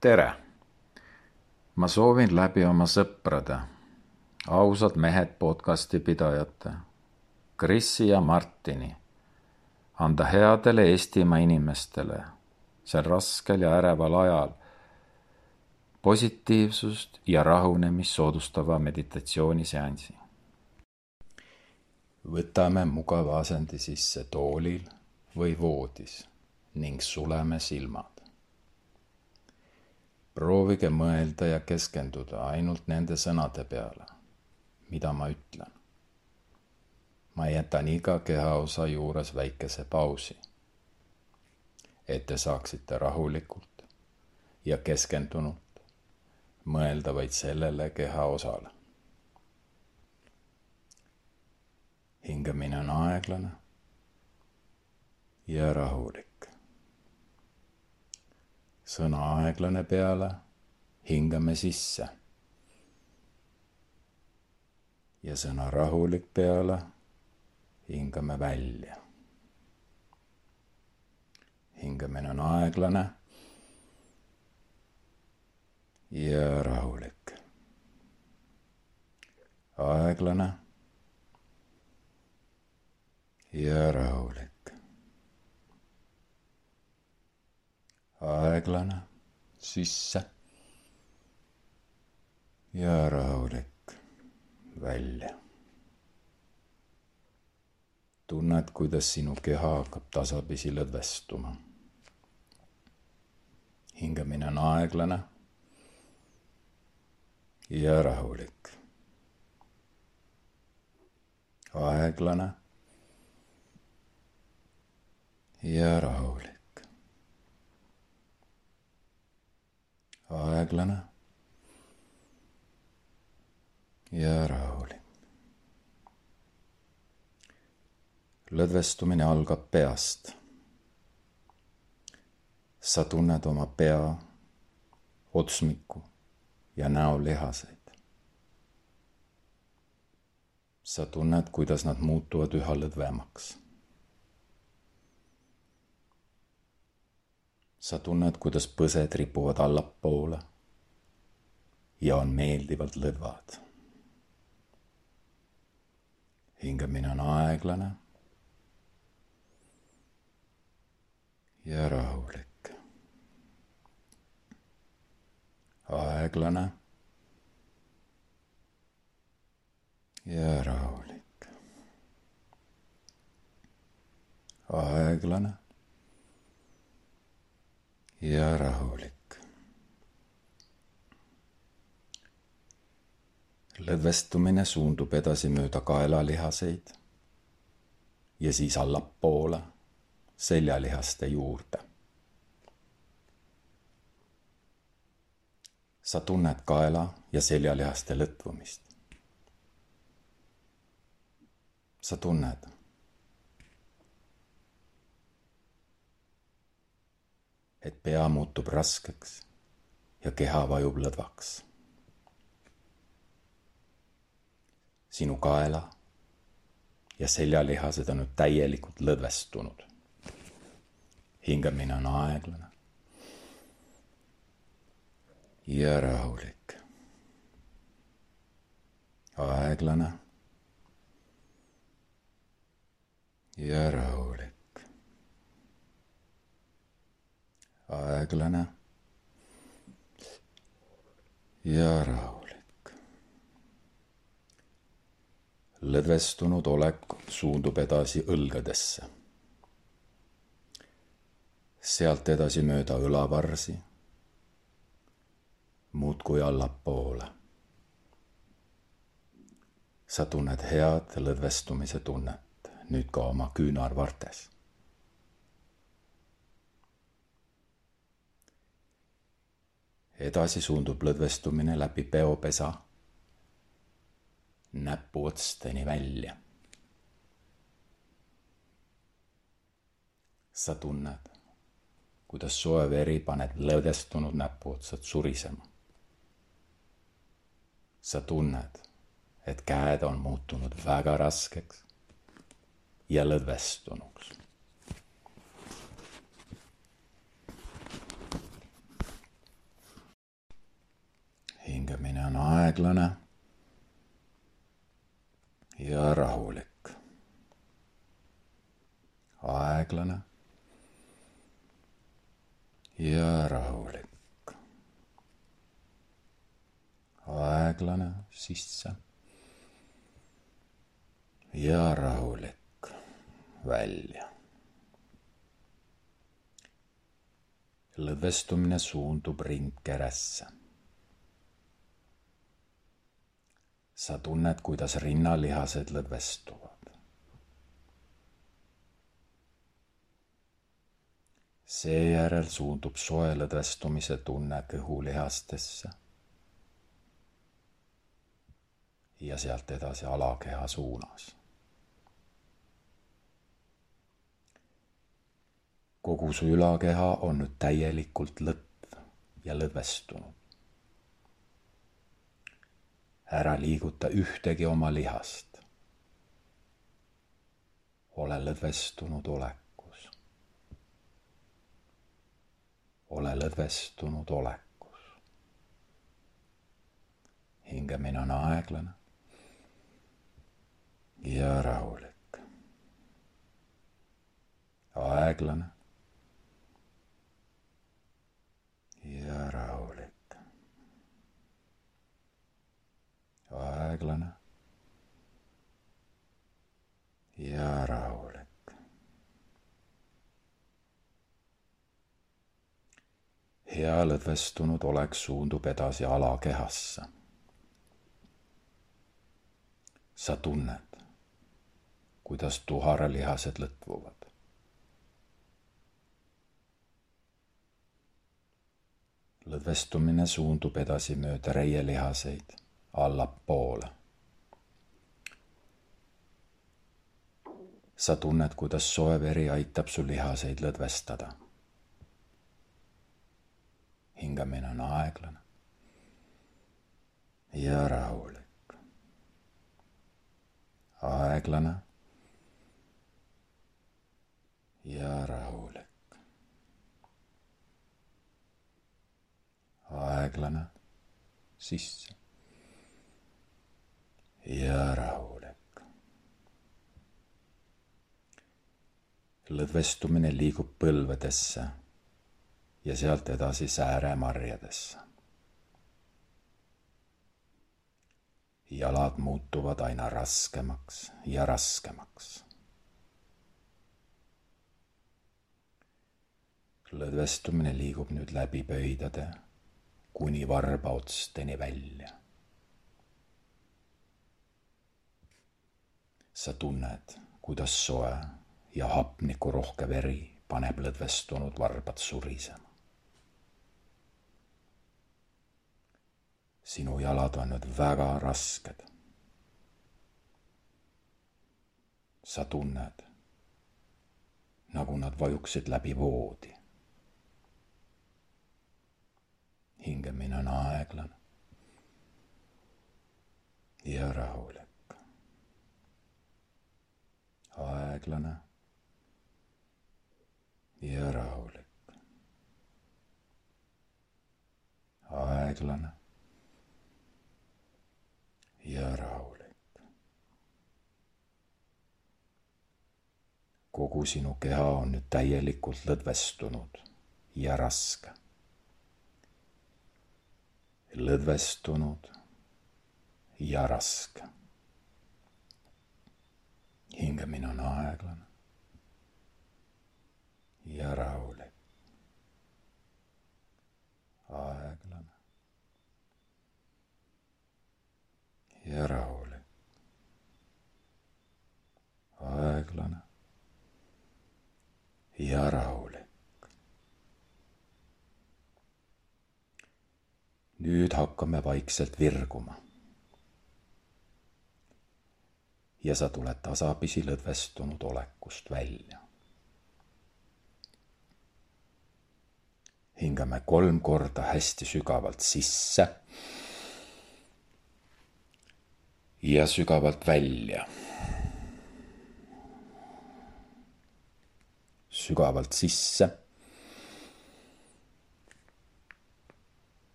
tere! ma soovin läbi oma sõprade, ausad mehed podcasti pidajate, Krisi ja Martini, anda headele Eestimaa inimestele sel raskel ja äreval ajal positiivsust ja rahunemist soodustava meditatsiooniseansi. võtame mugava asendi sisse toolil või voodis ning suleme silmad proovige mõelda ja keskenduda ainult nende sõnade peale, mida ma ütlen. ma jätan iga kehaosa juures väikese pausi, et te saaksite rahulikult ja keskendunult mõelda vaid sellele kehaosale. hingamine on aeglane ja rahulik sõna aeglane peale, hingame sisse. ja sõna rahulik peale, hingame välja. hingamine on aeglane ja rahulik. aeglane ja rahulik. Aeglane sisse ja rahulik välja. tunned, kuidas sinu keha hakkab tasapisi lõdvestuma. hingamine on aeglane ja rahulik. aeglane ja rahulik. Aeglane ja rahulik. lõdvestumine algab peast. sa tunned oma pea, otsmiku ja näolihaseid. sa tunned, kuidas nad muutuvad üha lõdvemaks sa tunned, kuidas põsed ripuvad allapoole ja on meeldivalt lõdvad. hingamine on aeglane ja rahulik. aeglane ja rahulik. aeglane ja rahulik. lõdvestumine suundub edasi mööda kaelalihaseid ja siis allapoole seljalihaste juurde. sa tunned kaela ja seljalihaste lõtvumist. sa tunned et pea muutub raskeks ja keha vajub lõdvaks. sinu kaela ja seljalihased on nüüd täielikult lõdvestunud. hingamine on aeglane ja rahulik. aeglane ja rahulik. Aeglane ja rahulik. lõdvestunud olek suundub edasi õlgadesse. sealt edasi mööda õlavarsi, muudkui allapoole. sa tunned head lõdvestumise tunnet nüüd ka oma küünarvartes edasi suundub lõdvestumine läbi peopesa näpuotsteni välja. sa tunned, kuidas soe veri paneb lõdvestunud näpuotsad surisema. sa tunned, et käed on muutunud väga raskeks ja lõdvestunuks hingamine on aeglane ja rahulik. aeglane ja rahulik. aeglane sisse ja rahulik välja. lõdvestumine suundub ringkeresse. Sa tunned, kuidas rinnalihased lõdvestuvad. seejärel suundub soe lõdvestumise tunne kõhulihastesse ja sealt edasi alakeha suunas. kogu su ülakeha on nüüd täielikult lõtv ja lõdvestunud. Ära liiguta ühtegi oma lihast. ole lõdvestunud olekus. ole lõdvestunud olekus. hingamine on aeglane ja rahulik. aeglane ja rahulik. Aeglane ja rahulik. hea lõdvestunud olek suundub edasi alakehasse. sa tunned, kuidas tuharalihased lõtvuvad. lõdvestumine suundub edasi mööda reielihaseid allapoole. sa tunned, kuidas soe veri aitab su lihaseid lõdvestada. hingamine on aeglane ja rahulik. aeglane ja rahulik. aeglane sisse ja rahulik. lõdvestumine liigub põlvedesse ja sealt edasi sääremarjadesse. jalad muutuvad aina raskemaks ja raskemaks lõdvestumine liigub nüüd läbi pöidade kuni varbaotsteni välja. Sa tunned, kuidas soe ja hapnikurohke veri paneb lõdvestunud varbad surisema. sinu jalad on nüüd väga rasked. sa tunned, nagu nad vajuksid läbi voodi. hingamine on aeglane ja rahulik. Aeglane ja rahulik. aeglane ja rahulik. kogu sinu keha on nüüd täielikult lõdvestunud ja raske lõdvestunud ja raske. Hingamine on aeglane ja rahulik. aeglane ja rahulik. aeglane ja rahulik. nüüd hakkame vaikselt virguma. Ja sa tuled tasapisi lõdvestunud olekust välja. hingame kolm korda hästi sügavalt sisse. ja sügavalt välja. sügavalt sisse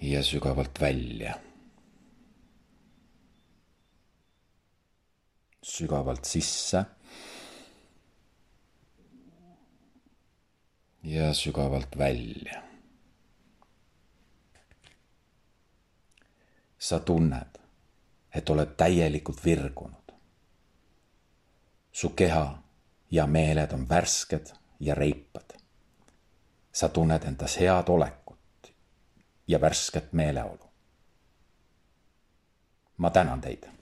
ja sügavalt välja sügavalt sisse ja sügavalt välja. sa tunned, et oled täielikult virgunud. su keha ja meeled on värsked ja reipad. sa tunned endas head olekut ja värsket meeleolu. ma tänan teid